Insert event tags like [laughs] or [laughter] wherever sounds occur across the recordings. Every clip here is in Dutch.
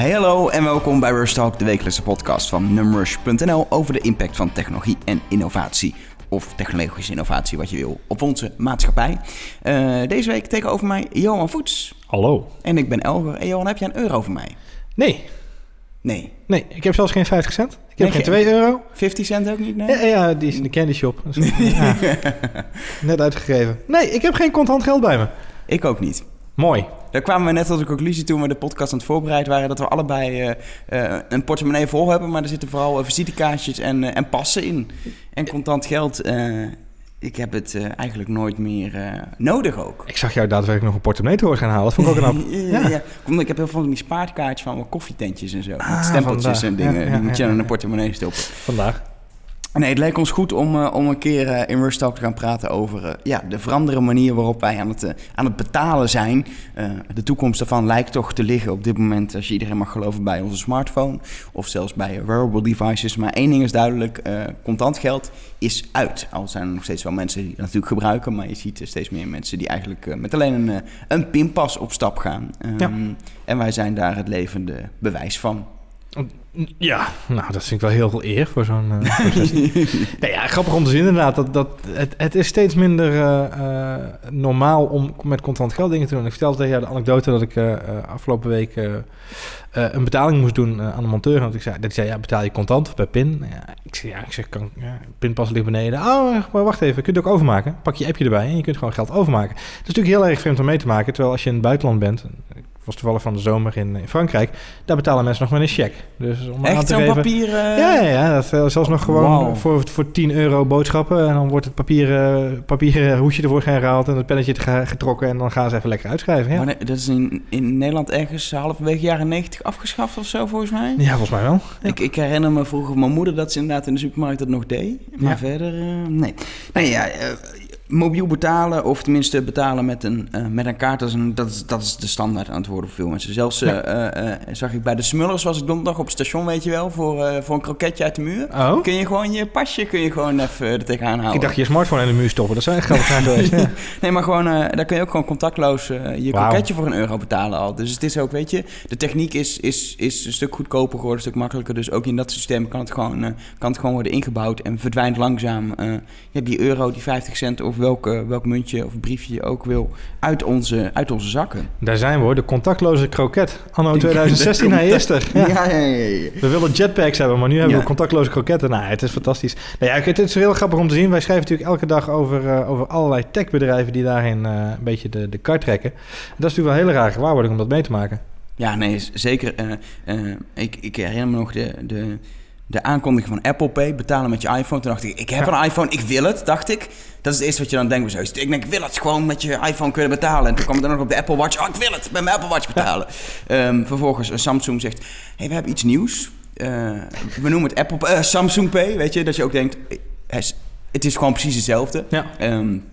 Hey, hallo en welkom bij Rush Talk, de wekelijkse podcast van Numbers.nl over de impact van technologie en innovatie. Of technologische innovatie, wat je wil, op onze maatschappij. Uh, deze week tegenover mij Johan Voets. Hallo. En ik ben Elger. En Johan, heb jij een euro voor mij? Nee. Nee. Nee, ik heb zelfs geen 50 cent. Ik heb geen 2 euro. 50 cent ook niet? Nee? Ja, ja, die is in de candy shop. [laughs] ja. Net uitgegeven. Nee, ik heb geen contant geld bij me. Ik ook niet. Mooi. Daar kwamen we net tot de conclusie toen we de podcast aan het voorbereiden waren... dat we allebei uh, uh, een portemonnee vol hebben... maar er zitten vooral uh, visitekaartjes en, en passen in. En contant geld ik heb het uh, eigenlijk nooit meer uh, nodig ook. Ik zag jou daadwerkelijk nog een portemonnee te gaan halen. Dat vond ik ook knap. [laughs] ja, ja. ja. Ik heb heel veel van die spaarkaartjes van wat koffietentjes en zo. Ah, met stempeltjes en dingen. Ja, die moet je dan in een portemonnee stoppen. Vandaag. Nee, het leek ons goed om, uh, om een keer uh, in Rush Talk te gaan praten over uh, ja, de veranderde manier waarop wij aan het, aan het betalen zijn. de toekomst daarvan lijkt toch te liggen op dit moment, als je iedereen mag geloven, bij onze smartphone of zelfs bij wearable devices. Maar één ding is duidelijk, contant geld is uit. Al zijn er nog steeds wel mensen die het natuurlijk gebruiken, maar je ziet steeds meer mensen die eigenlijk met alleen een, een pinpas op stap gaan. Um, ja. En wij zijn daar het levende bewijs van. Ja, nou, dat vind ik wel heel veel eer voor zo'n uh, [laughs] nee, ja, grappig om te zien inderdaad. Dat, dat, het, het is steeds minder uh, uh, normaal om met contant geld dingen te doen. Ik vertelde tegen jou de anekdote dat ik afgelopen week een betaling moest doen aan de monteur. Want ik zei, dat zei, ja, betaal je contant of bij PIN? Ja, ik zei, ja, ik zeg, kan, ja, pinpas ligt beneden. Oh, maar wacht even, kun je het ook overmaken? Pak je appje erbij en je kunt gewoon geld overmaken. Dat is natuurlijk heel erg vreemd om mee te maken. Terwijl als je in het buitenland bent, was toevallig van de zomer in, in, Frankrijk. Daar betalen mensen nog met een cheque. Dus om Echt zo'n papier? Uh... Ja, ja, ja, dat uh, zelfs nog gewoon wow. voor, voor 10 euro boodschappen. En dan wordt het papieren, papieren hoesje ervoor gehaald en het pennetje getrokken. En dan gaan ze even lekker uitschrijven. Ja. Maar dat is in, in Nederland ergens halverwege jaren 90 afgeschaft of zo, volgens mij? Ja, volgens mij wel. Ja. Ik, ik herinner me vroeger mijn moeder dat ze inderdaad in de supermarkt dat nog deed. Maar ja. verder, uh, nee. Nee, ja, mobiel betalen, of tenminste betalen met een, uh, met een kaart, dat is, een, dat, is, dat is de standaard antwoord voor veel mensen. Zelfs uh, uh, zag ik bij de Smullers, was ik donderdag op het station, weet je wel, voor, voor een kroketje uit de muur. Oh. Kun je gewoon je pasje kun je gewoon even er tegenaan houden. Ik dacht je smartphone in de muur stoppen, dat zou echt grappig zijn geweest. [laughs] ja. Nee, maar gewoon, daar kun je ook gewoon contactloos je wow. kroketje voor een euro betalen al. Dus het is ook, weet je, de techniek is, is, is een stuk goedkoper geworden, een stuk makkelijker. Dus ook in dat systeem kan het gewoon, kan het gewoon worden ingebouwd en verdwijnt langzaam. je hebt die euro, die 50 cent of welke, welk munt muntje of briefje je ook wil uit onze, uit onze zakken. Daar zijn we de contactloze kroket. Anno 2016, [laughs] hij is er. Ja. Ja, ja, We willen jetpacks hebben, maar nu hebben we contactloze kroketten. Nou, het is fantastisch. Nou ja, het is heel grappig om te zien. Wij schrijven natuurlijk elke dag over, uh, over allerlei techbedrijven die daarin uh, een beetje de, de kar trekken. dat is natuurlijk wel een hele rare gewaarwording om dat mee te maken. Ja, nee, zeker. Uh, ik, ik herinner me nog de... de de aankondiging van Apple Pay, betalen met je iPhone. Toen dacht ik, ik heb een iPhone, ik wil het, dacht ik. Dat is het eerste wat je dan denkt. Zo. Ik denk, ik wil het gewoon met je iPhone kunnen betalen. En toen kwam het dan nog op de Apple Watch. Oh, ik wil het met mijn Apple Watch betalen. Ja. Um, vervolgens, Samsung zegt, hey, we hebben iets nieuws. Uh, we noemen het Apple, uh, Samsung Pay, weet je. Dat je ook denkt, het is gewoon precies hetzelfde. Ja. Um,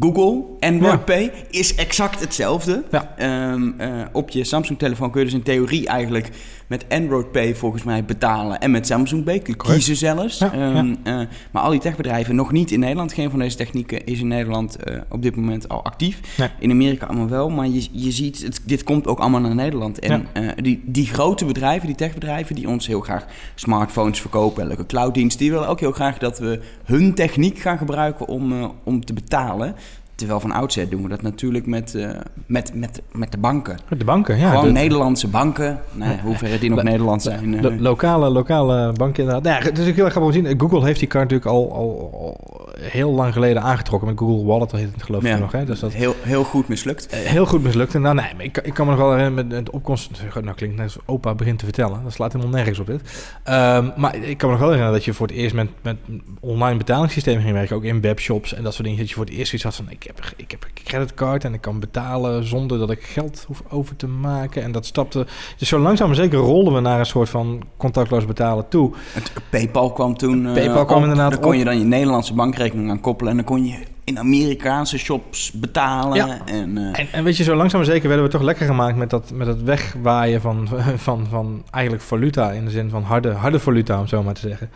Google Android ja. Pay is exact hetzelfde. Ja. Um, uh, op je Samsung-telefoon kun je dus in theorie eigenlijk met Android Pay volgens mij betalen en met Samsung Pay. Kiezen zelfs. Ja, um, uh, maar al die techbedrijven nog niet in Nederland. Geen van deze technieken is in Nederland uh, op dit moment al actief. Nee. In Amerika allemaal wel. Maar je, je ziet, het, dit komt ook allemaal naar Nederland. En die, die grote bedrijven, die techbedrijven, die ons heel graag smartphones verkopen en leuke clouddiensten, die willen ook heel graag dat we hun techniek gaan gebruiken om, om te betalen. Terwijl van oudsher doen we dat natuurlijk met, uh, met, met, met de banken. Met de banken, ja. Gewoon de, Nederlandse banken. Nou, ja, hoeverre die nog lo, Nederland zijn. Uh. Lo, lokale, lokale banken inderdaad. Nou ja, het is natuurlijk heel erg grappig om te zien. Google heeft die kaart natuurlijk al, al, al, heel lang geleden aangetrokken. Met Google Wallet heet het geloof ik ja, nog. Hè? Dus dat, heel, heel goed mislukt. Uh, heel goed mislukt. En nou, nee, ik, ik kan me nog wel herinneren met de opkomst... Nou klinkt net als opa begint te vertellen. Dat slaat helemaal nergens op dit. Um, maar ik kan me nog wel herinneren dat je voor het eerst met, met online betalingssystemen ging werken. Ook in webshops en dat soort dingen. Dat je voor het eerst iets had van... Ik heb, ik heb creditcard en ik kan betalen zonder dat ik geld hoef over te maken. En dat stapte. Dus zo langzaam maar zeker rolden we naar een soort van contactloos betalen toe. Het PayPal kwam toen. Uh, PayPal kwam op, inderdaad. Dan kon je dan je Nederlandse bankrekening aan koppelen en dan kon je in Amerikaanse shops betalen. Ja. En, uh, en, en, weet je, zo langzaam maar zeker werden we toch lekker gemaakt met dat, met dat wegwaaien van, [laughs] van, van eigenlijk valuta. In de zin van harde, harde valuta, om zo maar te zeggen.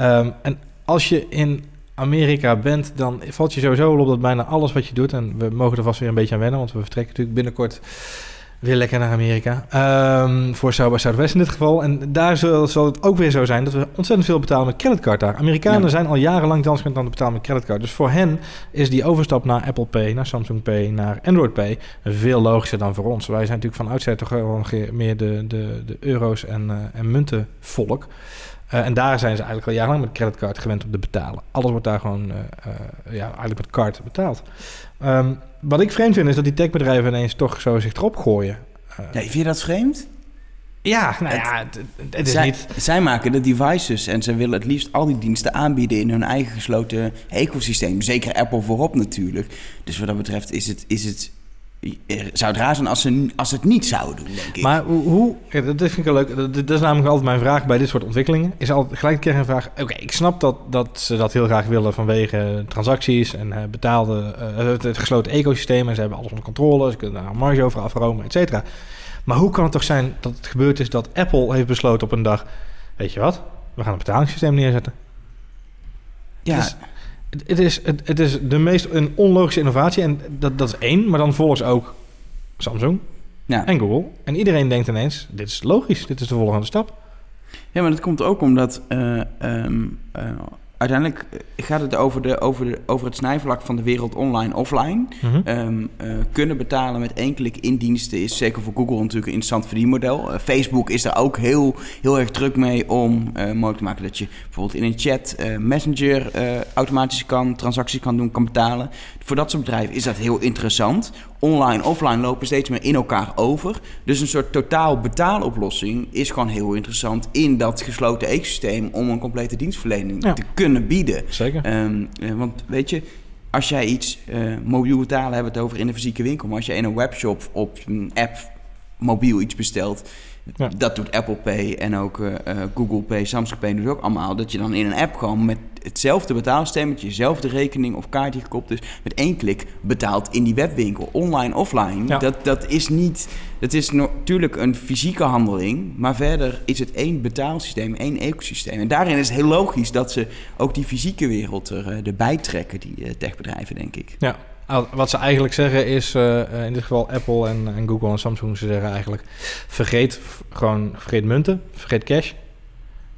Um, en als je in Amerika bent, dan valt je sowieso op dat bijna alles wat je doet, en we mogen er vast weer een beetje aan wennen, want we vertrekken natuurlijk binnenkort Weer lekker naar Amerika. Ehm, voor South by Southwest in dit geval. En daar zal, zal het ook weer zo zijn dat we ontzettend veel betalen met creditcard daar. Amerikanen Ja. zijn al jarenlang dans aan het betalen met creditcard. Dus voor hen is die overstap naar Apple Pay, naar Samsung Pay, naar Android Pay veel logischer dan voor ons. Wij zijn natuurlijk van oudsher toch wel meer de, de, de euro's en, eh, en munten volk. Eh, en daar zijn ze eigenlijk al jarenlang met creditcard gewend om te betalen. Alles wordt daar gewoon eh, ja, eigenlijk met card betaald. Ehm, wat ik vreemd vind is dat die techbedrijven ineens toch zo zich erop gooien. Eh, Nee, vind je dat vreemd? ja, nou Het- ja, het, het is zij, niet... zij maken de devices en ze willen het liefst al die diensten aanbieden in hun eigen gesloten ecosysteem. Zeker Apple voorop natuurlijk. Dus wat dat betreft is het, is het, zou het raar zijn als ze, als ze het niet zouden doen, denk ik. Maar hoe, dat vind ik wel leuk. Dat, is namelijk altijd mijn vraag bij dit soort ontwikkelingen. Is altijd gelijk een keer een vraag. Oké, ik snap dat, dat ze dat heel graag willen vanwege transacties en eh, betaalde, eh, het, het gesloten ecosysteem. En ze hebben alles onder controle. Ze kunnen daar een marge over afromen, et cetera. Maar hoe kan het toch zijn dat het gebeurd is dat Apple heeft besloten op een dag... Weet je wat? We gaan een betalingssysteem neerzetten. ja, dus- Het, is, het, het is de meest een onlogische innovatie. En dat, dat is één. Maar dan volgens ook Samsung ja. en Google. En iedereen denkt ineens, dit is logisch. Dit is de volgende stap. Ja, maar dat komt ook omdat eh, ehm, eh, uiteindelijk gaat het over, de, over, de, over het snijvlak van de wereld online, offline. Mhm. Ehm, eh, kunnen betalen met één klik in diensten is zeker voor Google natuurlijk een interessant verdienmodel. Eh, Facebook is daar ook heel, heel erg druk mee om eh, mogelijk te maken dat je bijvoorbeeld in een chat eh, Messenger eh, automatisch kan, transacties kan doen, kan betalen. Voor dat soort bedrijven is dat heel interessant. Online, offline lopen steeds meer in elkaar over. Dus een soort totaal betaaloplossing is gewoon heel interessant in dat gesloten ecosysteem om een complete dienstverlening Ja. te kunnen bieden. Zeker. Ehm, eh, want weet je, als jij iets eh, mobiel betalen, hebben we het over in een fysieke winkel. Maar als je in een webshop op een app mobiel iets bestelt, Ja. dat doet Apple Pay en ook eh, eh, Google Pay, Samsung Pay doet ook allemaal. Dat je dan in een app gewoon met hetzelfde betaalsysteem, met jezelfde rekening of kaart die gekoppeld is, met één klik betaalt in die webwinkel, online, offline. Ja. Dat, dat is niet, dat is natuurlijk een fysieke handeling, maar verder is het één betaalsysteem, één ecosysteem. En daarin is het heel logisch dat ze ook die fysieke wereld er, eh, erbij trekken, die techbedrijven, denk ik. Ja, wat ze eigenlijk zeggen is, eh, eh, in dit geval Apple en, en Google en Samsung, ze zeggen eigenlijk, vergeet gewoon, vergeet munten, vergeet cash,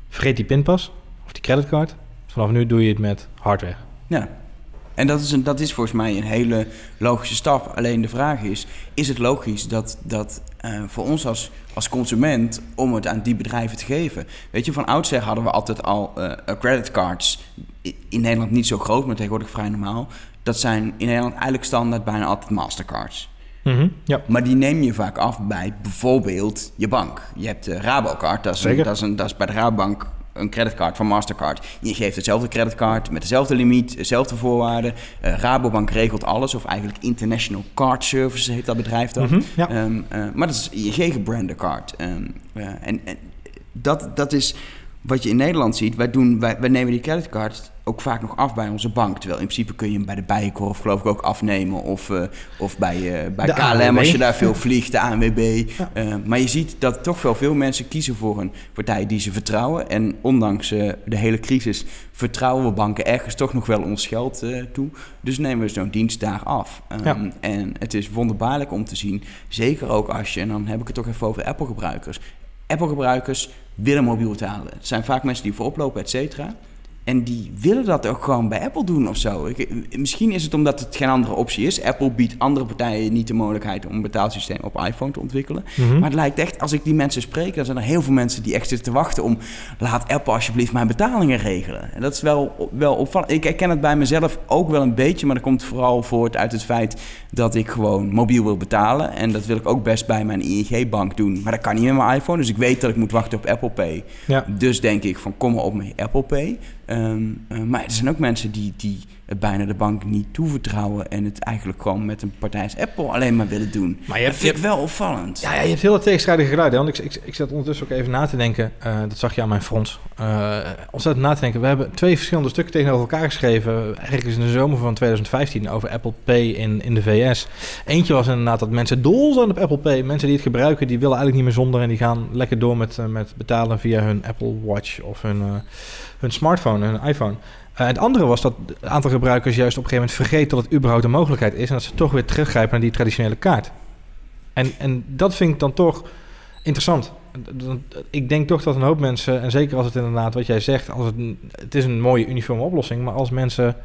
vergeet die pinpas of die creditcard. Vanaf nu doe je het met hardware. Ja. En dat is, een, dat is volgens mij een hele logische stap. Alleen de vraag is, is het logisch dat, dat eh, voor ons als, als consument om het aan die bedrijven te geven? Weet je, van oudsher hadden we altijd al creditcards. In Nederland niet zo groot, maar tegenwoordig vrij normaal. Dat zijn in Nederland eigenlijk standaard bijna altijd Mastercards. Mhm, Ja, Maar die neem je vaak af bij bijvoorbeeld je bank. Je hebt de Rabocard, dat is, een, dat, is een, dat is bij de Rabobank een creditcard van Mastercard. Je geeft hetzelfde creditcard met dezelfde limiet, dezelfde voorwaarden. Eh, Rabobank regelt alles, of eigenlijk International Card Services heet dat bedrijf dan. Mhm, ja. Ehm, eh, maar dat is ING gebrande card. Ehm, eh, en en dat, dat is wat je in Nederland ziet. Wij, doen, wij, wij nemen die creditcard ook vaak nog af bij onze bank. Terwijl in principe kun je hem bij de Bijenkorf geloof ik ook afnemen. Of, eh, of bij, eh, bij De KLM ANWB. als je daar veel vliegt, de ANWB. Ja. Eh, maar je ziet dat toch wel veel mensen kiezen voor een partij die ze vertrouwen. En ondanks de hele crisis vertrouwen we banken ergens toch nog wel ons geld toe. Dus nemen we zo'n dienst daar af. Ehm, Ja. En het is wonderbaarlijk om te zien. Zeker ook als je, en dan heb ik het toch even over Apple-gebruikers. Apple-gebruikers willen mobiel betalen. Het zijn vaak mensen die voorop lopen, et cetera. En die willen dat ook gewoon bij Apple doen of zo. Ik, misschien is het omdat het geen andere optie is. Apple biedt andere partijen niet de mogelijkheid om een betaalsysteem op iPhone te ontwikkelen. Mhm. Maar het lijkt echt, als ik die mensen spreek, dan zijn er heel veel mensen die echt zitten te wachten om. Laat Apple alsjeblieft mijn betalingen regelen. En dat is wel, wel opvallend. Ik herken het bij mezelf ook wel een beetje, maar dat komt vooral voort uit het feit dat ik gewoon mobiel wil betalen. En dat wil ik ook best bij mijn ING-bank doen. Maar dat kan niet met mijn iPhone, dus ik weet dat ik moet wachten op Apple Pay. ja. Dus denk ik van kom maar op met Apple Pay. Eh, maar er zijn ook mensen die, die het bijna de bank niet toevertrouwen en het eigenlijk gewoon met een partij als Apple alleen maar willen doen. Maar je dat hebt, je vind ik wel opvallend. ja, ja, je hebt hele tegenstrijdige geluiden. Want ik, ik, ik zat ondertussen ook even na te denken. eh, dat zag je aan mijn front. Eh ontzettend na te denken. We hebben twee verschillende stukken tegenover elkaar geschreven. Ergens in de zomer van 2015 over Apple Pay in, in de VS. Eentje was inderdaad dat mensen dol zijn op Apple Pay. Mensen die het gebruiken, die willen eigenlijk niet meer zonder. En die gaan lekker door met, eh, met betalen via hun Apple Watch of hun, hun smartphone, hun iPhone. Eh, het andere was dat een aantal gebruikers juist op een gegeven moment vergeet dat het überhaupt een mogelijkheid is. En dat ze toch weer teruggrijpen naar die traditionele kaart. En, en dat vind ik dan toch interessant. Ik denk toch dat een hoop mensen, en zeker als het inderdaad wat jij zegt, als het, het is een mooie uniforme oplossing, maar als mensen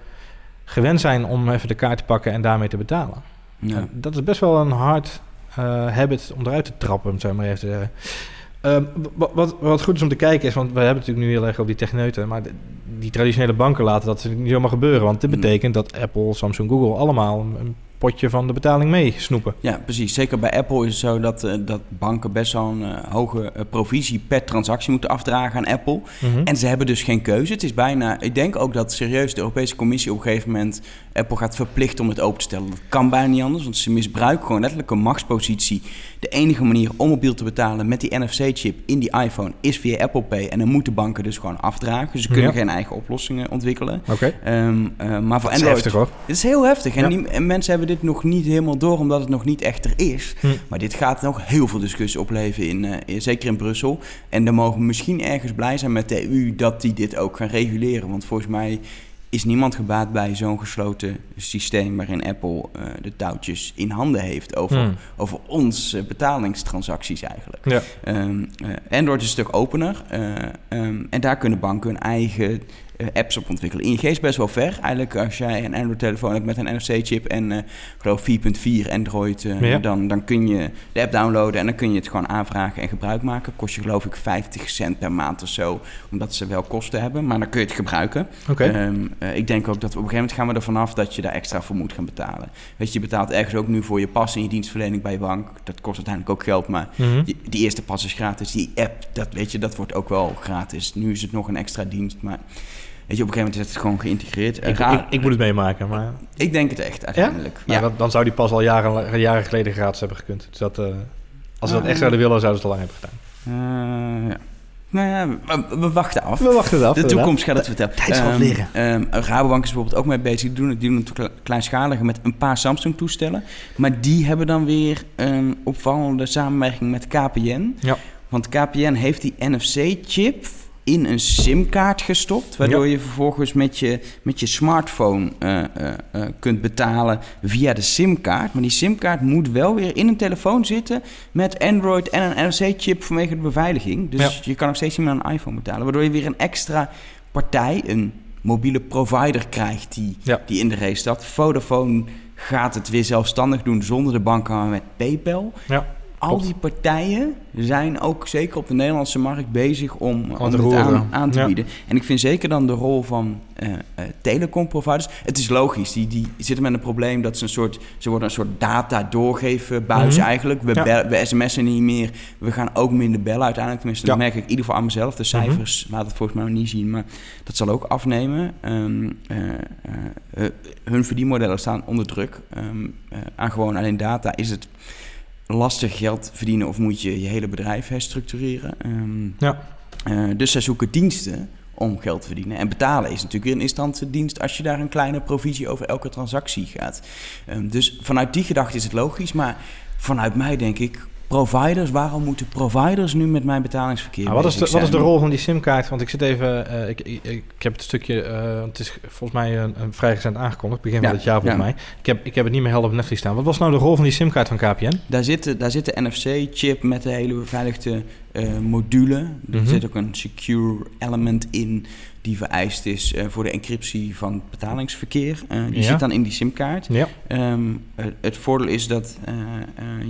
gewend zijn om even de kaart te pakken en daarmee te betalen. Ja. Dat is best wel een hard uh, habit om eruit te trappen, om zo maar even te zeggen. Ehm, wat, wat, goed is om te kijken is, want we hebben natuurlijk nu heel erg op die techneuten, maar die traditionele banken laten dat niet helemaal gebeuren. Want dit mm. betekent dat Apple, Samsung, Google allemaal een potje van de betaling mee snoepen. Ja, precies. Zeker bij Apple is het zo dat, uh, dat banken best wel een uh, hoge uh, provisie per transactie moeten afdragen aan Apple. Mhm. En ze hebben dus geen keuze. Het is bijna, ik denk ook dat serieus de Europese Commissie op een gegeven moment Apple gaat verplichten om het open te stellen. Dat kan bijna niet anders, want ze misbruiken gewoon letterlijk een machtspositie. De enige manier om mobiel te betalen met die NFC-chip in die iPhone is via Apple Pay. En dan moeten banken dus gewoon afdragen. Ze kunnen geen eigen oplossingen ontwikkelen. Oké. Um, maar voor Android... Heftig, hoor. Het is heel heftig. En, die, en mensen hebben dit nog niet helemaal door, omdat het nog niet echt er is. Hm. Maar dit gaat nog heel veel discussie opleveren, in, uh, zeker in Brussel. En dan mogen we misschien ergens blij zijn met de EU dat die dit ook gaan reguleren. Want volgens mij is niemand gebaat bij zo'n gesloten systeem waarin Apple uh, de touwtjes in handen heeft over, hmm. over ons uh, betalingstransacties eigenlijk. Ja. Um, uh, Android is een stuk opener um, en daar kunnen banken hun eigen apps op ontwikkelen. ING is best wel ver. Eigenlijk als jij een Android-telefoon hebt met een NFC-chip en uh, geloof 4.4 Android, uh, dan, dan kun je de app downloaden en dan kun je het gewoon aanvragen en gebruik maken. Kost je geloof ik 50 cent per maand of zo, omdat ze wel kosten hebben, maar dan kun je het gebruiken. Okay. Um, ik denk ook dat we op een gegeven moment gaan we ervan af dat je daar extra voor moet gaan betalen. Weet je, je betaalt ergens ook nu voor je pas en je dienstverlening bij je bank. Dat kost uiteindelijk ook geld, maar mm -hmm. die, die, eerste pas is gratis. Die app, dat weet je, dat wordt ook wel gratis. Nu is het nog een extra dienst, maar Weet je, op een gegeven moment is het gewoon geïntegreerd. Ik, ik, ik, moet het meemaken, maar... Ik denk het echt, uiteindelijk. Ja? ja. Dan zou die pas al jaren, jaren geleden gratis hebben gekund. Dus dat, uh, als ze dat echt zouden willen, zouden ze het al lang hebben gedaan. Uh, ja. Nou ja, we, we, wachten af. We wachten af. De toekomst gaat het vertellen. Tijd zal um, leren. Um, Rabobank is bijvoorbeeld ook mee bezig. Die doen, die doen het kleinschaliger met een paar Samsung-toestellen. Maar die hebben dan weer een opvallende samenwerking met KPN. Ja. Want KPN heeft die NFC-chip in een simkaart gestopt. Waardoor je vervolgens met je, met je smartphone uh, uh, uh, kunt betalen via de simkaart. Maar die simkaart moet wel weer in een telefoon zitten met Android en een NFC-chip vanwege de beveiliging. Dus ja. je kan nog steeds niet met een iPhone betalen. Waardoor je weer een extra partij, een mobiele provider krijgt die, ja. die in de race staat. Vodafone gaat het weer zelfstandig doen zonder de bank, maar met PayPal. Ja al die partijen zijn ook zeker op de Nederlandse markt bezig om, om het aan, aan, te ja. bieden. En ik vind zeker dan de rol van uh, uh, telecomproviders. Het is logisch, die, die zitten met een probleem dat ze een soort, ze worden een soort data doorgeven buis mm -hmm. eigenlijk. We, ja. we sms'en niet meer, we gaan ook minder bellen uiteindelijk. Tenminste, dat merk ik in ieder geval aan mezelf. De cijfers mm -hmm. laten het volgens mij nog niet zien, maar dat zal ook afnemen. Um, uh, hun verdienmodellen staan onder druk. Um, aan gewoon alleen data is het lastig geld verdienen of moet je je hele bedrijf herstructureren. Um, ja. Uh, dus zij zoeken diensten om geld te verdienen. En betalen is natuurlijk weer een instantie dienst als je daar een kleine provisie over elke transactie gaat. Um, dus vanuit die gedachte is het logisch, maar vanuit mij denk ik, providers, waarom moeten providers nu met mijn betalingsverkeer nou, wat, is de, wat is de rol van die simkaart? Want ik zit even, uh, ik, ik, ik, heb het stukje, uh, het is volgens mij een, een vrij recent aangekondigd, begin van het jaar volgens ja. mij. Ik heb, ik heb het niet meer helder op Netflix staan. Wat was nou de rol van die simkaart van KPN? Daar zit, daar zit de NFC-chip met de hele beveiligde uh, module. Er mm -hmm. zit ook een secure element in die vereist is uh, voor de encryptie van betalingsverkeer. Uh, die ja. zit dan in die simkaart. Ja. Um, uh, het voordeel is dat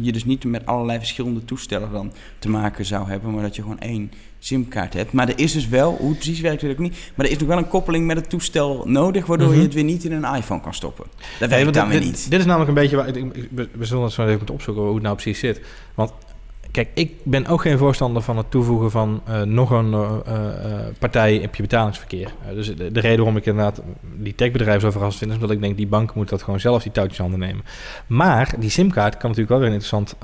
je dus niet met allerlei verschillende toestellen dan te maken zou hebben, maar dat je gewoon één simkaart hebt. Maar er is dus wel, hoe het precies werkt weet ik niet, maar er is nog wel een koppeling met het toestel nodig, waardoor mm -hmm. je het weer niet in een iPhone kan stoppen. Dat werkt nee, dan weer niet. Dit is namelijk een beetje waar, ik, we zullen het zo even moeten opzoeken hoe het nou precies zit. Want Kijk, ik ben ook geen voorstander van het toevoegen van uh, nog een uh, uh, partij op je betalingsverkeer. dus de, de, reden waarom ik inderdaad die techbedrijven zo verrast vind, is omdat ik denk die banken moeten dat gewoon zelf die touwtjes handen nemen. Maar die simkaart kan natuurlijk wel weer een interessant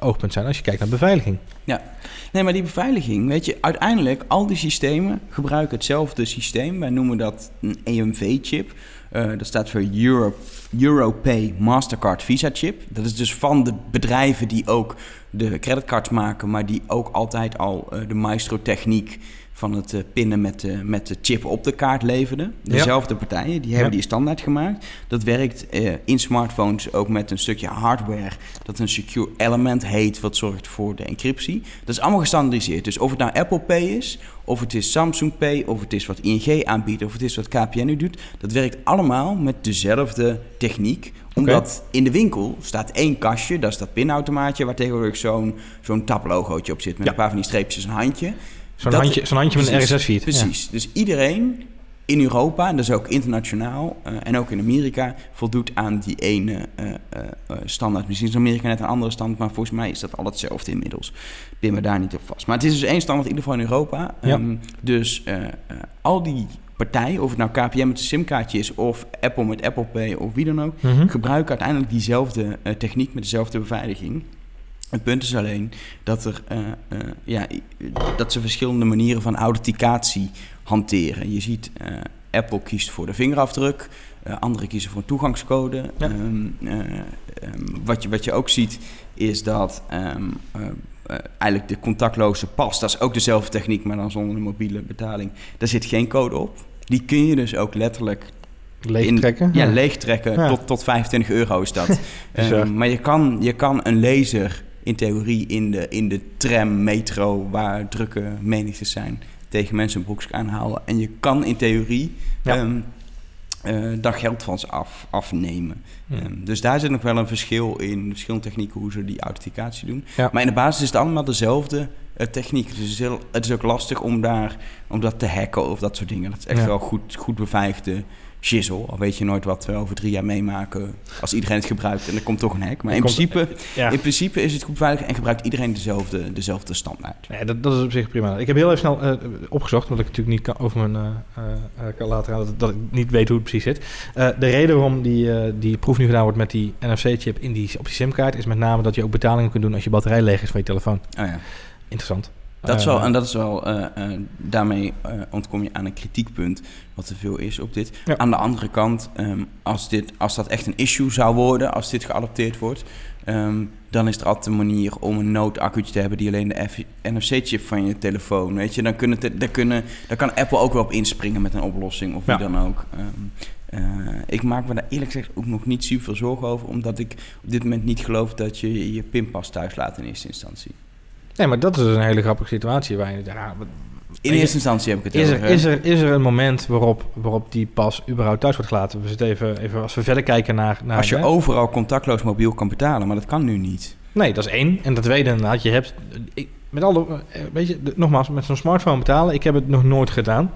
oogpunt zijn als je kijkt naar beveiliging. Ja, nee, maar die beveiliging, weet je, uiteindelijk al die systemen gebruiken hetzelfde systeem. Wij noemen dat een EMV-chip. Dat staat voor Europe, Europay Mastercard Visa Chip. Dat is dus van de bedrijven die ook de creditcards maken, maar die ook altijd al uh, de maestro-techniek van het eh, pinnen met de, met de chip op de kaart leverde. Dezelfde partijen, die hebben Ja. die standaard gemaakt. Dat werkt eh, in smartphones ook met een stukje hardware dat een secure element heet, wat zorgt voor de encryptie. Dat is allemaal gestandardiseerd. Dus of het nou Apple Pay is, of het is Samsung Pay, of het is wat ING aanbiedt, of het is wat KPN nu doet, dat werkt allemaal met dezelfde techniek. Omdat in de winkel staat één kastje, dat is dat pinautomaatje, waar tegenwoordig zo'n zo'n tablogootje op zit met Ja. een paar van die streepjes en een handje. Zo'n handje, zo'n handje met een RSS-feed. Precies. Dus iedereen in Europa, en dat is ook internationaal eh, en ook in Amerika, voldoet aan die ene eh, eh, standaard. Misschien is Amerika net een andere standaard, maar volgens mij is dat al hetzelfde inmiddels. Pin me daar niet op vast. Maar het is dus één standaard in ieder geval in Europa. Ja. Ehm, dus al die partijen, of het nou KPN met een simkaartje is, of Apple met Apple Pay, of wie dan ook, Mhm. gebruiken uiteindelijk diezelfde techniek met dezelfde beveiliging. Het punt is alleen dat, er, eh, eh, ja, dat ze verschillende manieren van authenticatie hanteren. Je ziet, eh, Apple kiest voor de vingerafdruk, anderen kiezen voor een toegangscode. Ja. Ehm, eh, ehm, wat, je, wat je ook ziet is dat ehm, eh, eh, eigenlijk de contactloze pas, dat is ook dezelfde techniek, maar dan zonder een mobiele betaling. Daar zit geen code op. Die kun je dus ook letterlijk Leegtrekken. in, ja, leegtrekken. Ja. Tot, tot 25 euro is dat. [laughs] Maar je kan, je kan een laser in theorie in de, in de tram, metro, waar drukke menigtes zijn, tegen mensen een broekje aanhouden. En je kan in theorie Ja. ehm, eh, daar geld van ze af, afnemen. Hmm. Ehm, dus daar zit nog wel een verschil in, verschillende technieken hoe ze die authenticatie doen. Ja. Maar in de basis is het allemaal dezelfde eh, techniek. Dus het is, heel, het is ook lastig om, daar, om dat te hacken of dat soort dingen. Dat is echt wel goed, goed beveiligde shizzle. Al weet je nooit wat we over drie jaar meemaken als iedereen het gebruikt en er komt toch een hack. Maar in komt- principe, Ja. in principe is het goed beveiligd en gebruikt iedereen dezelfde, dezelfde standaard. Nee, dat, dat is op zich prima. Ik heb heel even snel eh, opgezocht, omdat ik natuurlijk niet kan, over mijn eh, eh, kan laten gaan, dat, dat ik niet weet hoe het precies zit. De reden waarom die, die proef nu gedaan wordt met die NFC-chip in die, op die simkaart, is met name dat je ook betalingen kunt doen als je batterij leeg is van je telefoon. Oh ja. Interessant. Dat is Eh, wel, en dat is wel, eh, eh, daarmee eh, ontkom je aan een kritiekpunt wat te veel is op dit. Ja. Aan de andere kant, ehm, als, dit, als dat echt een issue zou worden, als dit geadopteerd wordt, ehm, dan is er altijd een manier om een noodaccu'tje te hebben die alleen de NFC-chip van je telefoon, weet je, dan, kunnen te- dan, kunnen, dan kan Apple ook wel op inspringen met een oplossing of wie Ja. dan ook. Ehm, eh, ik maak me daar eerlijk gezegd ook nog niet super veel zorgen over, omdat ik op dit moment niet geloof dat je je pinpas thuis laat in eerste instantie. Nee, maar dat is dus een hele grappige situatie waar je... Ja, wat- In eerste instantie heb ik het is, er, is, er, is er een moment waarop, waarop die pas überhaupt thuis wordt gelaten? We zitten even, even als we verder kijken naar... naar Als je hè? overal contactloos mobiel kan betalen, maar dat kan nu niet. Nee, dat is één. En dat tweede inderdaad, je hebt... Ik, met alle, eh, weet je, nogmaals, met zo'n smartphone betalen, ik heb het nog nooit gedaan.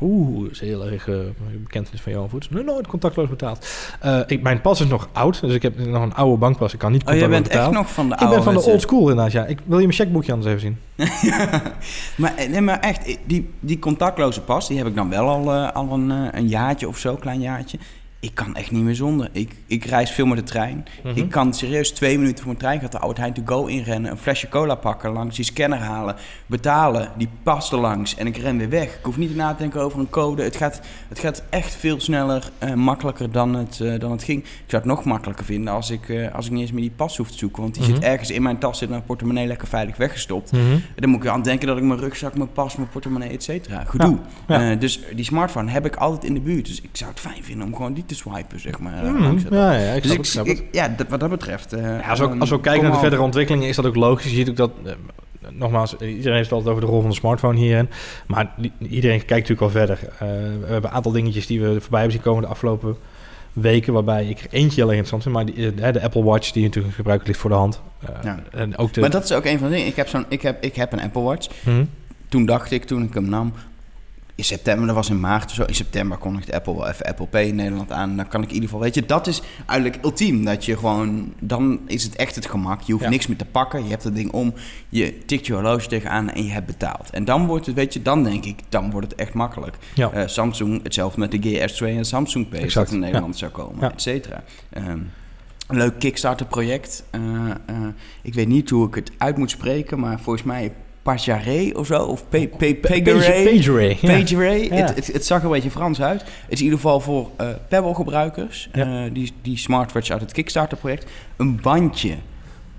Oeh, dat is heel erg eh bekentenis van Johan Voets. Nooit contactloos betaald. Eh, ik, mijn pas is nog oud, dus ik heb nog een oude bankpas. Ik kan niet Oh, je contactloos bent echt betalen. nog van de ik ben oude van de old school inderdaad, ja. Ik, wil je mijn checkboekje anders even zien? [laughs] maar, eh, nee, maar echt, die, die contactloze pas, die heb ik dan wel al, al een, een jaartje of zo, klein jaartje. Ik kan echt niet meer zonder. Ik, ik reis veel met de trein. Mhm. Ik kan serieus twee minuten voor mijn trein gaat de Albert Heijn to go inrennen, een flesje cola pakken, langs die scanner halen, betalen, die pas er langs en ik ren weer weg. Ik hoef niet na te denken over een code. Het gaat, het gaat echt veel sneller, eh, makkelijker dan het, eh, dan het ging. Ik zou het nog makkelijker vinden als ik, eh, als ik niet eens meer die pas hoef te zoeken, want die Mhm. zit ergens in mijn tas, zit mijn portemonnee lekker veilig weggestopt. Mhm. En dan moet ik aan denken dat ik mijn rugzak, mijn pas, mijn portemonnee, et cetera. Gedoe. Ja. Dus die smartphone heb ik altijd in de buurt. Dus ik zou het fijn vinden om gewoon die te swipen, zeg maar. dat- Ja, ja, ik dus ik, het, ja, dat- wat dat betreft. eh, Ja, als, we, ook- als we kijken naar de verdere ontwikkelingen, is dat ook logisch. Je ziet ook dat, eh, nogmaals, iedereen heeft het altijd over de rol van de smartphone hierin. Maar iedereen kijkt natuurlijk al verder. Eh, we hebben een aantal dingetjes die we voorbij hebben zien komen de afgelopen weken, waarbij ik eentje heel interessant vind. Maar die, de Apple Watch, die natuurlijk gebruikelijk ligt voor de hand. Ja. En ook de... Maar dat is ook een van de dingen. Ik heb, zo'n, ik, heb, ik heb een Apple Watch. Mhm. Toen dacht ik, toen ik hem nam, in september, dat was in maart of zo. In september kondigde Apple wel even Apple Pay in Nederland aan. Dan kan ik in ieder geval, weet je, dat is eigenlijk ultiem. Dat je gewoon, dan is het echt het gemak. Je hoeft Ja. niks meer te pakken. Je hebt het ding om, je tikt je horloge tegenaan en je hebt betaald. En dan wordt het, weet je, dan denk ik, dan wordt het echt makkelijk. Ja. Eh, Samsung, hetzelfde met de GS2 en Samsung Pay, dat in Nederland zou komen, et cetera. Ehm, een leuk Kickstarter-project. Eh, eh, ik weet niet hoe ik het uit moet spreken, maar volgens mij Pajare of zo, of. Pageray. Ja. Het, zag een beetje Frans uit. Het is in ieder geval voor eh Pebble-gebruikers, Ja. eh, die, die smartwatch uit het Kickstarter-project, een bandje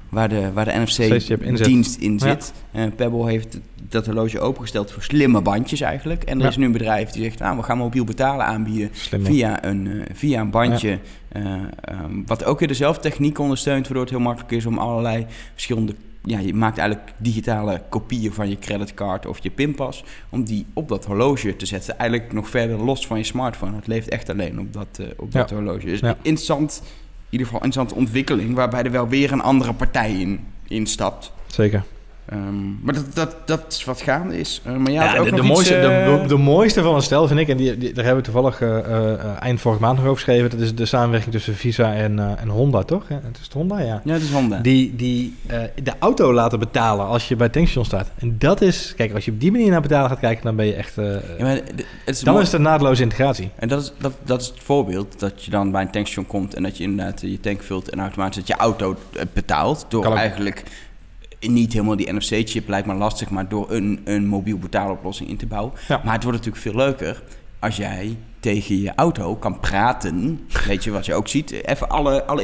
waar de, waar de C-chip in zit. NFC-dienst in Ja. zit. Eh, Pebble heeft dat horloge opengesteld voor slimme bandjes eigenlijk. En er Ja. is nu een bedrijf die zegt, nou, we gaan mobiel betalen aanbieden via een, via een bandje. eh, ehm, wat ook weer dezelfde techniek ondersteunt, waardoor het heel makkelijk is om allerlei verschillende... Ja, je maakt eigenlijk digitale kopieën van je creditcard of je pinpas... om die op dat horloge te zetten. Eigenlijk nog verder los van je smartphone. Het leeft echt alleen op dat, eh, op Ja. dat horloge. Dus Ja. interessant, in ieder geval interessante ontwikkeling... waarbij er wel weer een andere partij in, in stapt. Zeker. Ehm, maar dat, dat, dat is wat gaande is. Eh, maar Ja, ook de, nog de, iets, mooiste, de, eh, de, de mooiste van een stel vind ik, en die, die- daar hebben we toevallig eh, eind vorige maand nog over geschreven, dat is de samenwerking tussen Visa en, en Honda, toch? Ja, het is het Honda, ja. Ja, dat is Honda. Die, die de auto laten betalen als je bij het tankstation staat. En dat is, kijk, als je op die manier naar betalen gaat kijken, dan ben je echt... Ja, maar het is dan mooi- is het een naadloze integratie. En dat is, dat, dat is het voorbeeld, dat je dan bij een tankstation komt en dat je inderdaad je tank vult en automatisch dat je auto betaalt. Door eigenlijk niet helemaal die NFC-chip lijkt me lastig, maar door een, een mobiel betaaloplossing in te bouwen. Ja. Maar het wordt natuurlijk veel leuker als jij tegen je auto kan praten. Weet je wat je ook ziet? Even alle, alle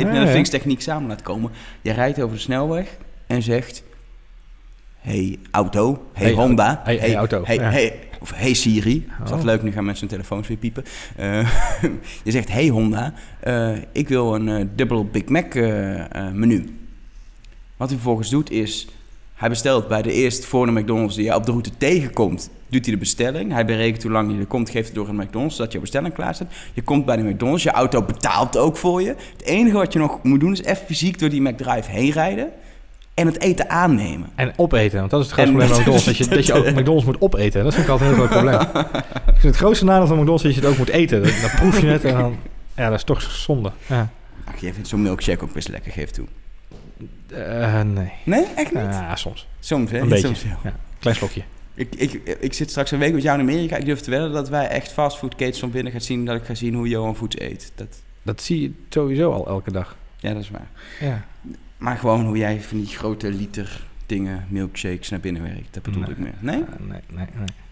samen laten komen. Je rijdt over de snelweg en zegt... Hey auto, hey, Hey, Honda, hey, hey, auto, hey, ja. of hey Siri. Dat is Oh. wel leuk, nu gaan mensen hun telefoons weer piepen. Eh, [laughs] je zegt, hey Honda, eh, ik wil een eh dubbel Big Mac menu. Wat hij vervolgens doet is, hij bestelt bij de eerste voor de McDonald's die hij op de route tegenkomt, doet hij de bestelling. Hij berekent hoe lang hij er komt, geeft het door een McDonald's, zodat je bestelling klaar staat. Je komt bij de McDonald's, je auto betaalt ook voor je. Het enige wat je nog moet doen is even fysiek door die McDrive heen rijden en het eten aannemen. En opeten, want dat is het grootste probleem met McDonald's. Dat je, dat je ook [laughs] McDonald's moet opeten. Dat vind ik altijd een heel groot probleem. Het grootste nadeel van McDonald's is dat je het ook moet eten. Dan, dan proef je het en dan... Ja, dat is toch zonde. Ja. Ach, jij vindt zo'n milkshake ook best lekker, geef toe. Eh, nee. Nee, echt niet? Ja, soms. Soms, hè? Een beetje. Soms, ja. Ja, klein slokje. Ik, ik, ik zit straks een week met jou in Amerika. Ik durf te wedden dat wij echt fastfoodketens van binnen gaan zien... dat ik ga zien hoe Johan Foods eet. Dat, Dat zie je sowieso al elke dag. ja, dat is waar. Ja. Maar gewoon hoe jij van die grote liter dingen, milkshakes naar binnen werkt. Dat bedoel Nee. ik meer. Nee? Eh, nee, nee,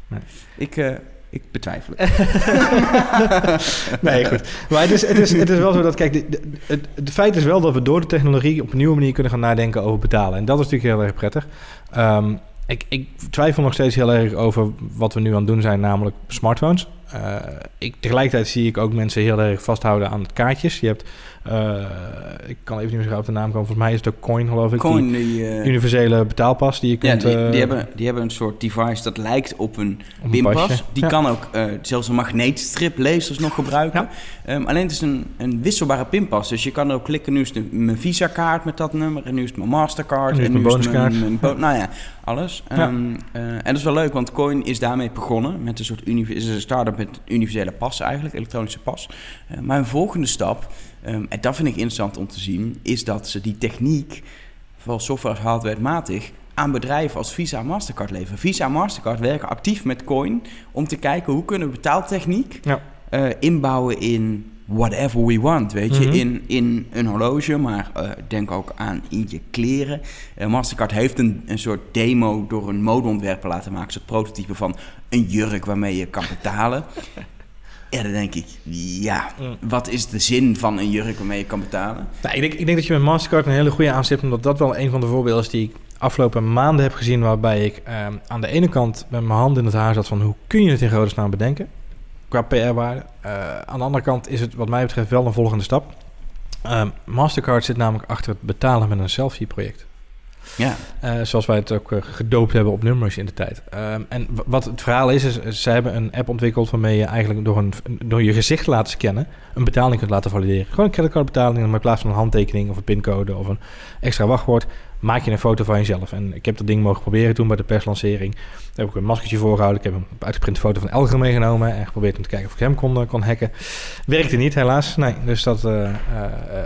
nee. Ik, eh, ik betwijfel het. [laughs] Nee, goed. Maar het is, het is, het is wel zo dat, kijk, de, de- het, feit is wel dat we door de technologie op een nieuwe manier kunnen gaan nadenken over betalen. En dat is natuurlijk heel erg prettig. Ehm, ik, ik twijfel nog steeds heel erg over wat we nu aan het doen zijn, namelijk smartphones. Eh, ik, tegelijkertijd zie ik ook mensen heel erg vasthouden aan kaartjes. Je hebt, ik kan even niet meer op de naam komen, volgens mij is het ook Coin, geloof ik. Coin, die, eh, Die universele betaalpas die je ja, kunt... die, eh, die, hebben, die hebben een soort device dat lijkt op een op een pinpas. Die Ja. kan ook eh, zelfs een magneetstriplezers nog gebruiken. Ehm, alleen het is een, een wisselbare pinpas. Dus je kan erop klikken, nu is mijn Visa-kaart met dat nummer. En nu is het mijn Mastercard. En nu is het mijn bonuskaart. mijn bo- nou ja, alles. Ja. Ehm, eh, en dat is wel leuk, want Coin is daarmee begonnen. Met een soort is een start-up met universele pas eigenlijk, elektronische pas. Eh, maar een volgende stap, ehm, en dat vind ik interessant om te zien... is dat ze die techniek, vooral software als hardwarematig... aan bedrijven als Visa en Mastercard leveren. Visa en Mastercard werken actief met Coin... om te kijken hoe kunnen we betaaltechniek Ja. eh, inbouwen in whatever we want, weet je. Mhm. in, in een horloge, maar eh, denk ook aan in je kleren. Eh, Mastercard heeft een, een soort demo door een modeontwerper laten maken. Een soort prototype van een jurk waarmee je kan betalen. Ja, dan denk ik, ja, Mm. wat is de zin van een jurk waarmee je kan betalen? Nou, ik, denk, ik denk dat je met Mastercard een hele goede aanstipt, omdat dat wel een van de voorbeelden is die ik afgelopen maanden heb gezien, waarbij ik ehm, aan de ene kant met mijn hand in het haar zat van hoe kun je het in godesnaam bedenken, qua PR-waarde. Eh, aan de andere kant is het wat mij betreft wel een volgende stap. Ehm, Mastercard zit namelijk achter het betalen met een selfie-project. Ja, Eh, zoals wij het ook eh, gedoopt hebben op nummers in de tijd. Ehm, en wat het verhaal is, is, ze hebben een app ontwikkeld waarmee je eigenlijk door, een, door je gezicht te laten scannen een betaling kunt laten valideren. Gewoon een creditcardbetaling, maar in plaats van een handtekening of een pincode of een extra wachtwoord, maak je een foto van jezelf. En ik heb dat ding mogen proberen toen bij de perslancering. Daar heb ik een maskertje voorgehouden. Ik heb een uitgeprinte foto van Elger meegenomen en geprobeerd om te kijken of ik hem kon, eh, kon hacken. Werkte niet, helaas. Nee, dus dat. eh, eh,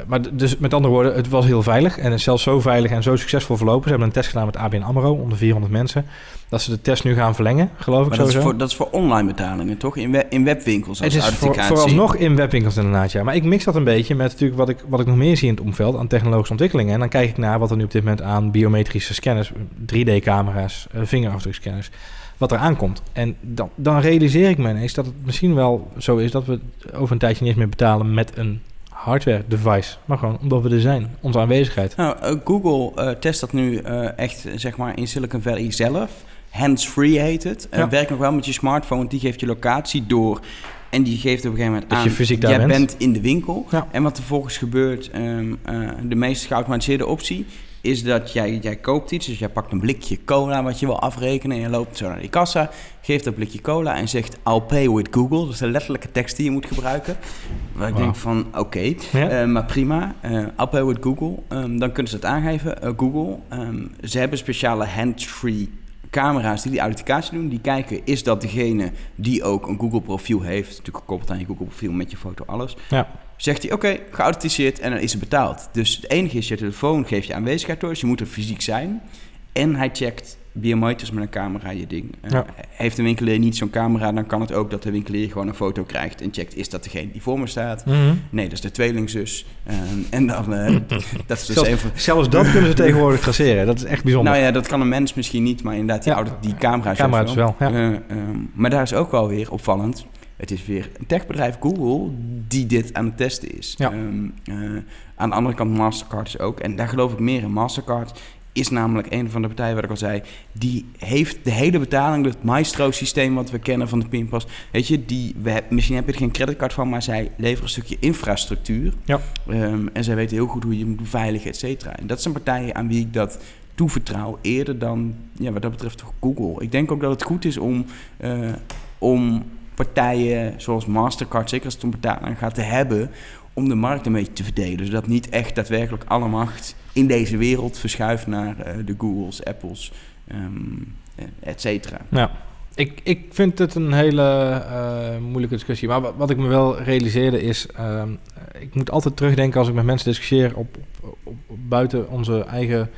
maar dus met andere woorden, het was heel veilig. En het is zelfs zo veilig en zo succesvol verlopen. Ze hebben een test gedaan met ABN Amro onder 400 mensen. Dat ze de test nu gaan verlengen, geloof ik maar dat is, voor, dat is voor online betalingen, toch? In, we- in webwinkels als Het is voor, vooralsnog in webwinkels inderdaad, ja. Maar ik mix dat een beetje met natuurlijk wat ik, wat ik nog meer zie in het omveld aan technologische ontwikkelingen. En dan kijk ik naar wat er nu op dit moment aan biometrische scanners, 3D-camera's, eh, vingerafdrukscanners, wat er aankomt. En dan, dan realiseer ik me ineens dat het misschien wel zo is dat we over een tijdje niet eens meer betalen met een hardware device, maar gewoon omdat we er zijn, onze aanwezigheid. Nou, uh, Google uh, test dat nu uh, echt zeg maar in Silicon Valley zelf. Hands-free heet het. Ja. werkt nog wel met je smartphone, want die geeft je locatie door. En die geeft op een gegeven moment dat aan, je fysiek daar jij bent. bent in de winkel. Ja. En wat er vervolgens gebeurt, um, de meest geautomatiseerde optie is dat jij, jij koopt iets. Dus jij pakt een blikje cola wat je wil afrekenen. En je loopt zo naar die kassa, geeft dat blikje cola en zegt... I'll pay with Google. Dat is de letterlijke tekst die je moet gebruiken. Waar ik Wow. denk van, oké, Ja. eh, maar prima. Eh I'll pay with Google. Ehm, dan kunnen ze het aangeven. Eh, Google, ehm, ze hebben speciale hands-free camera's die die authenticatie doen. Die kijken, is dat degene die ook een Google-profiel heeft? Natuurlijk gekoppeld aan je Google-profiel met je foto, alles. Ja. Zegt hij, oké, geauthenticeerd en dan is het betaald. Dus het enige is, je telefoon geeft je aanwezigheid door, dus je moet er fysiek zijn. En hij checkt biometrisch met een camera je ding. Eh, Ja. Heeft een winkelier niet zo'n camera, dan kan het ook dat de winkelier gewoon een foto krijgt en checkt, is dat degene die voor me staat? Mhm. Nee, dat is de tweelingzus. Ehm, en dan, eh, [laughs] dat is dus Zelfs, een van... zelfs dat kunnen ze tegenwoordig traceren. Dat is echt bijzonder. Nou ja, dat kan een mens misschien niet, maar inderdaad, die, Ja. oude, die camera is Camera dus wel, ja. Eh, ehm, maar daar is ook wel weer opvallend. Het is weer een techbedrijf Google die dit aan het testen is. Ja. Ehm, eh, aan de andere kant Mastercard is ook. En daar geloof ik meer in. Mastercard is namelijk een van de partijen, wat ik al zei... die heeft de hele betaling, het Maestro-systeem wat we kennen van de pinpas... weet je, die, we, misschien heb je er geen creditcard van... maar zij leveren een stukje infrastructuur. Ja. Ehm, en zij weten heel goed hoe je moet beveiligen, et cetera. En dat zijn partijen aan wie ik dat toevertrouw... eerder dan, ja, wat dat betreft, Google. Ik denk ook dat het goed is om... eh, om partijen zoals Mastercard, zeker als het om gaat, te hebben om de markt een beetje te verdelen. Zodat niet echt daadwerkelijk alle macht in deze wereld verschuift naar eh, de Googles, Apples, eh, et cetera. Ja. Ik, ik vind het een hele eh, moeilijke discussie. Maar wat, ik me wel realiseerde is... ehm, ik moet altijd terugdenken als ik met mensen discussieer... op- op buiten onze eigen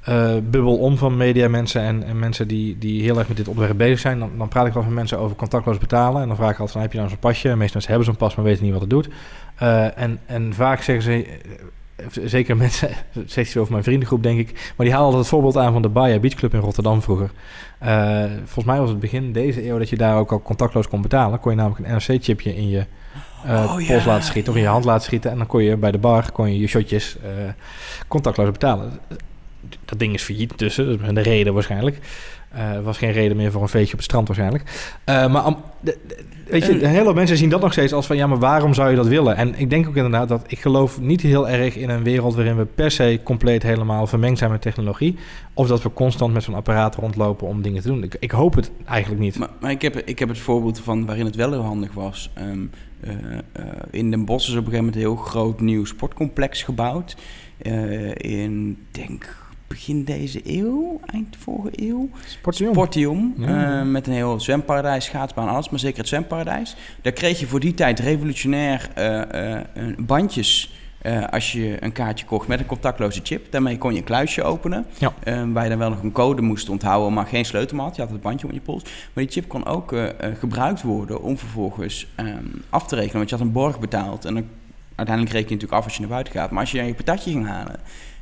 eh, bubbel om van mediamensen... En, en mensen die, die heel erg met dit onderwerp bezig zijn. Dan, dan praat ik wel met mensen over contactloos betalen. En dan vraag ik altijd van, heb je nou zo'n pasje? En meeste mensen hebben zo'n pas, maar weten niet wat het doet. Eh, en, en vaak zeggen ze... eh, Zeker [laughs] mensen, zegt ze over mijn vriendengroep, denk ik. Maar die halen altijd het voorbeeld aan van de Baia Beach Club in Rotterdam vroeger. Volgens mij was het begin deze eeuw dat je daar ook al contactloos kon betalen. Kon je namelijk een NFC-chipje in je Oh, ja. pols laten schieten of in je hand laten schieten. En dan kon je bij de bar kon je, je shotjes contactloos betalen. Dat ding is failliet tussen, dat is de reden waarschijnlijk. Eh, Er was geen reden meer voor een feestje op het strand waarschijnlijk. Eh, maar am- de- de- weet je, een hele mensen zien dat nog steeds als van... ja, maar waarom zou je dat willen? En ik denk ook inderdaad dat ik geloof niet heel erg in een wereld... waarin we per se compleet helemaal vermengd zijn met technologie. Of dat we constant met zo'n apparaat rondlopen om dingen te doen. Ik, ik hoop het eigenlijk niet. Maar, maar ik, heb, ik heb het voorbeeld van waarin het wel heel handig was. Ehm, eh, eh, in Den Bosch is op een gegeven moment een heel groot nieuw sportcomplex gebouwd. Eh, in, denk begin deze eeuw, eind vorige eeuw. Sportium. Sportium, Ja. eh, met een heel zwemparadijs, schaatsbaan, alles, maar zeker het zwemparadijs. Daar kreeg je voor die tijd revolutionair eh, eh, bandjes als je een kaartje kocht met een contactloze chip. Daarmee kon je een kluisje openen, Ja. waar je dan wel nog een code moest onthouden, maar geen sleutel had. Je had het bandje om je pols. Maar die chip kon ook gebruikt worden om vervolgens ehm, af te rekenen, want je had een borg betaald. En dan, uiteindelijk reken je natuurlijk af als je naar buiten gaat. Maar als je dan je patatje ging halen,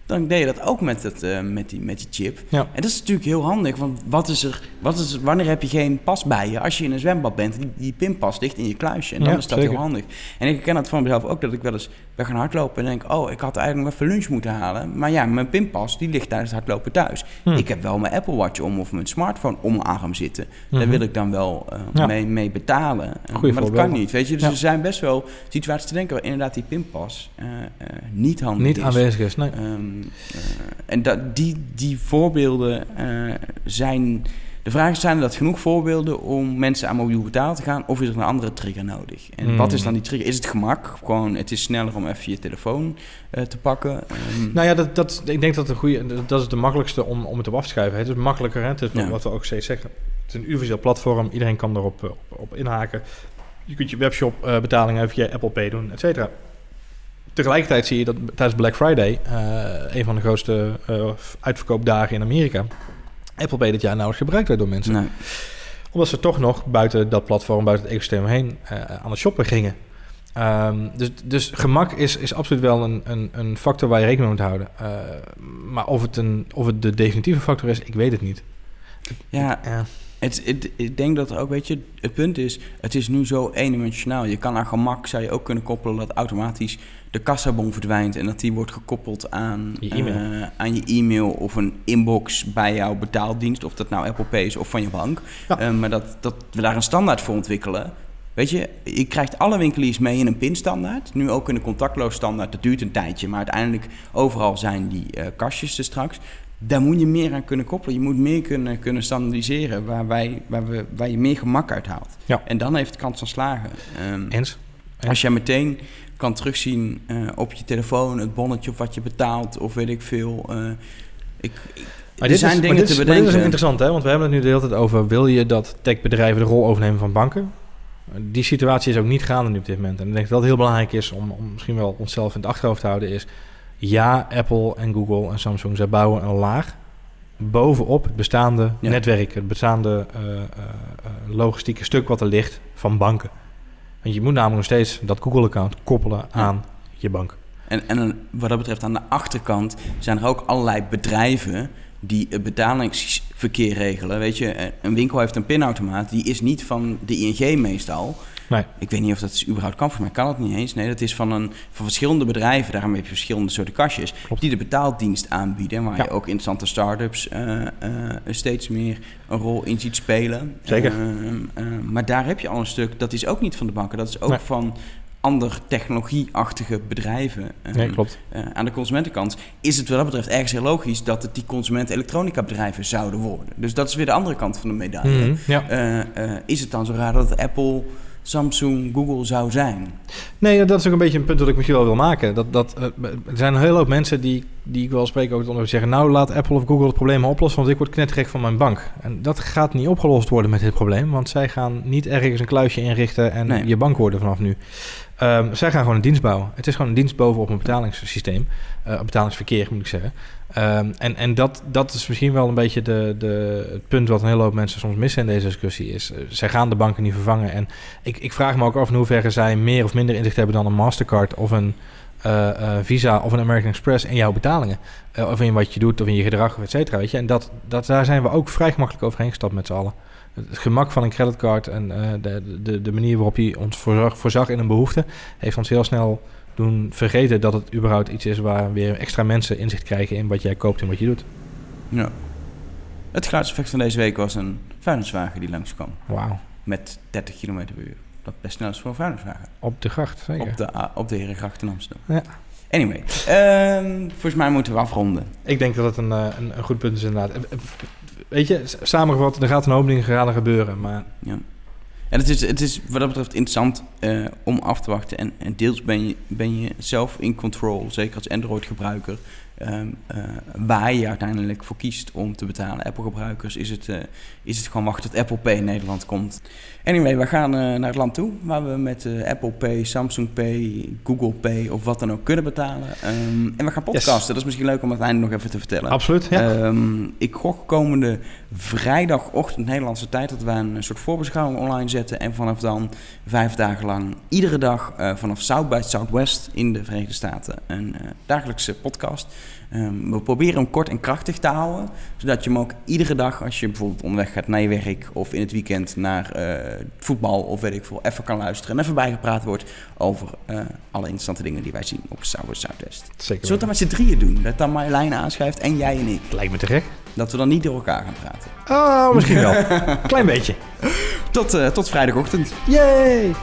dan deed je dat ook met, het, eh, met, die, met die chip. Ja. En dat is natuurlijk heel handig, want wat is er, wat is er, wanneer heb je geen pas bij je? Als je in een zwembad bent, die, die pinpas ligt in je kluisje. En dan Ja, is dat zeker. heel handig. En ik ken dat van mezelf ook, dat ik wel eens ben gaan hardlopen en denk, oh, ik had eigenlijk nog even lunch moeten halen. Maar ja, mijn pinpas, die ligt tijdens het hardlopen thuis. Hm. Ik heb wel mijn Apple Watch om of mijn smartphone om mijn arm zitten. Mhm. Daar wil ik dan wel eh, Ja. mee, mee betalen. Eh, Goeie maar dat kan niet, weet je. Dus er zijn best wel situaties te denken waar inderdaad die pinpas niet handig Niet is. aanwezig is, nee. Ehm, eh, en dat, die, die voorbeelden eh, zijn... De vraag is, zijn er dat genoeg voorbeelden om mensen aan mobiel betalen te gaan? Of is er een andere trigger nodig? En Hmm. wat is dan die trigger? Is het gemak? Gewoon, het is sneller om even je telefoon eh, te pakken. Ehm, Nou ja, dat, dat, ik denk dat een goede, dat is de makkelijkste om, om het op af te schrijven. Het is makkelijker, hè? Het is Ja. wat we ook steeds zeggen. Het is een universeel platform, iedereen kan erop eh, op, op inhaken. Je kunt je webshop eh, betalingen via Apple Pay doen, et cetera. Tegelijkertijd zie je dat tijdens Black Friday, eh, een van de grootste eh, uitverkoopdagen in Amerika, Apple Pay dit jaar nauwelijks gebruikt werd door mensen. nee. Omdat ze toch nog buiten dat platform, buiten het ecosysteem heen eh, aan het shoppen gingen. Ehm, dus, dus gemak is, is absoluut wel een, een, een factor waar je rekening mee moet houden. Maar of het, een, of het de definitieve factor is, ik weet het niet. Ja, Ja. Het, het- ik denk dat er ook, weet je, het punt is, het is nu zo eendimensionaal. Je kan aan gemak, zou je ook kunnen koppelen dat automatisch de kassabon verdwijnt en dat die wordt gekoppeld aan Je e-mail. eh, aan je e-mail of een inbox bij jouw betaaldienst, of dat nou Apple Pay is of van je bank. Ja. Eh, maar dat, dat we daar een standaard voor ontwikkelen. Weet je, je krijgt alle winkeliers mee in een pinstandaard. Nu ook in een contactloos standaard. Dat duurt een tijdje, maar uiteindelijk overal zijn die eh, kastjes er straks. Daar moet je meer aan kunnen koppelen. Je moet meer kunnen, kunnen standaardiseren waar, wij, waar, we, waar je meer gemak uit haalt. Ja. En dan heeft het kans van slagen. Ehm, Eens? als je meteen kan terugzien eh, op je telefoon het bonnetje of wat je betaalt of weet ik veel. eh, ik, Maar er zijn is, dingen maar dit, te is, dit is ook interessant, hè? want we hebben het nu de hele tijd over... wil je dat techbedrijven de rol overnemen van banken? Die situatie is ook niet gaande nu op dit moment. En ik denk dat het heel belangrijk is om, om misschien wel onszelf in het achterhoofd te houden... is ja, Apple en Google en Samsung, zij bouwen een laag bovenop het bestaande Ja. netwerk... het bestaande eh, eh, eh, logistieke stuk wat er ligt van banken. Want je moet namelijk nog steeds dat Google-account koppelen aan je bank. En, en wat dat betreft aan de achterkant zijn er ook allerlei bedrijven die het betalingsverkeer regelen. Weet je, een winkel heeft een pinautomaat, die is niet van de ING meestal. Nee. Ik weet niet of dat is überhaupt kan, voor mij kan het niet eens. Nee, dat is van, een, van verschillende bedrijven, daarom heb je verschillende soorten kastjes, Klopt. die de betaaldienst aanbieden. en Waar Ja. je ook interessante start-ups eh, eh, steeds meer een rol in ziet spelen. Zeker. Ehm, eh, maar daar heb je al een stuk, dat is ook niet van de banken, dat is ook Nee. van ander technologieachtige bedrijven. Ehm, Nee, klopt. eh, aan de consumentenkant is het wat dat betreft ergens heel logisch dat het die consument-elektronica bedrijven zouden worden. Dus dat is weer de andere kant van de medaille. Mhm, ja. Is het dan zo raar dat Apple, Samsung, Google zou zijn? Nee, dat is ook een beetje een punt dat ik misschien wel wil maken. Dat, dat, eh, er zijn een hele hoop mensen die, die ik wel spreek ook onder zeggen... nou, laat Apple of Google het probleem oplossen... want ik word knettergek van mijn bank. En dat gaat niet opgelost worden met dit probleem... want zij gaan niet ergens een kluisje inrichten... en Nee. je bank worden vanaf nu. Ehm, zij gaan gewoon een dienst bouwen. Het is gewoon een dienst bovenop een betalingssysteem. een betalingsverkeer, moet ik zeggen. Ehm, en en dat, dat is misschien wel een beetje de, de, het punt... wat een hele hoop mensen soms missen in deze discussie... is eh, zij gaan de banken niet vervangen. En ik, ik vraag me ook af in hoeverre zij meer of minder inzicht hebben... dan een Mastercard of een eh, eh, Visa of een American Express in jouw betalingen. Eh, of in wat je doet of in je gedrag, et cetera. Weet je? En dat, dat, daar zijn we ook vrij gemakkelijk overheen gestapt met z'n allen. Het gemak van een creditcard en de, de, de manier waarop hij ons voorzag, voorzag in een behoefte... heeft ons heel snel doen vergeten dat het überhaupt iets is... waar weer extra mensen inzicht krijgen in wat jij koopt en wat je doet. Ja. Het geluidseffect van deze week was een vuilniswagen die langskwam Wauw. met 30 km per uur. Dat best snel is voor een vuilniswagen. Op de gracht, zeker. Op de, op de Herengracht in Amsterdam. Ja. Anyway, ehm, volgens mij moeten we afronden. Ik denk dat het een, eh, een, een goed punt is inderdaad. Eh, eh, Weet je, samengevat, er gaat een hoop dingen gaan gebeuren. Maar Ja. En het is, het is wat dat betreft interessant eh, om af te wachten. En, en deels ben je, ben je zelf in control, zeker als Android-gebruiker, ehm, eh, waar je uiteindelijk voor kiest om te betalen. Apple-gebruikers is het, eh, is het gewoon wachten tot Apple Pay in Nederland komt. Anyway, we gaan naar het land toe waar we met Apple Pay, Samsung Pay, Google Pay of wat dan ook kunnen betalen. Ehm, en we gaan podcasten. Yes. Dat is misschien leuk om het einde nog even te vertellen. absoluut, ja. Ehm, ik gok komende vrijdagochtend Nederlandse tijd dat we een soort voorbeschouwing online zetten. En vanaf dan vijf dagen lang iedere dag eh, vanaf South by Southwest in de Verenigde Staten een eh, dagelijkse podcast. Ehm, we proberen hem kort en krachtig te houden. Zodat je hem ook iedere dag, als je bijvoorbeeld onderweg gaat naar je werk of in het weekend naar eh, voetbal of weet ik veel, even kan luisteren en even bijgepraat wordt over eh, alle interessante dingen die wij zien op South Southwest. Zeker. Zullen we het dan met z'n drieën doen? Dat dan Marjolein aanschuift en jij en ik. Het lijkt me te gek. Dat we dan niet door elkaar gaan praten. Oh, misschien wel. [laughs] Klein beetje. Tot, eh, tot vrijdagochtend. Yay!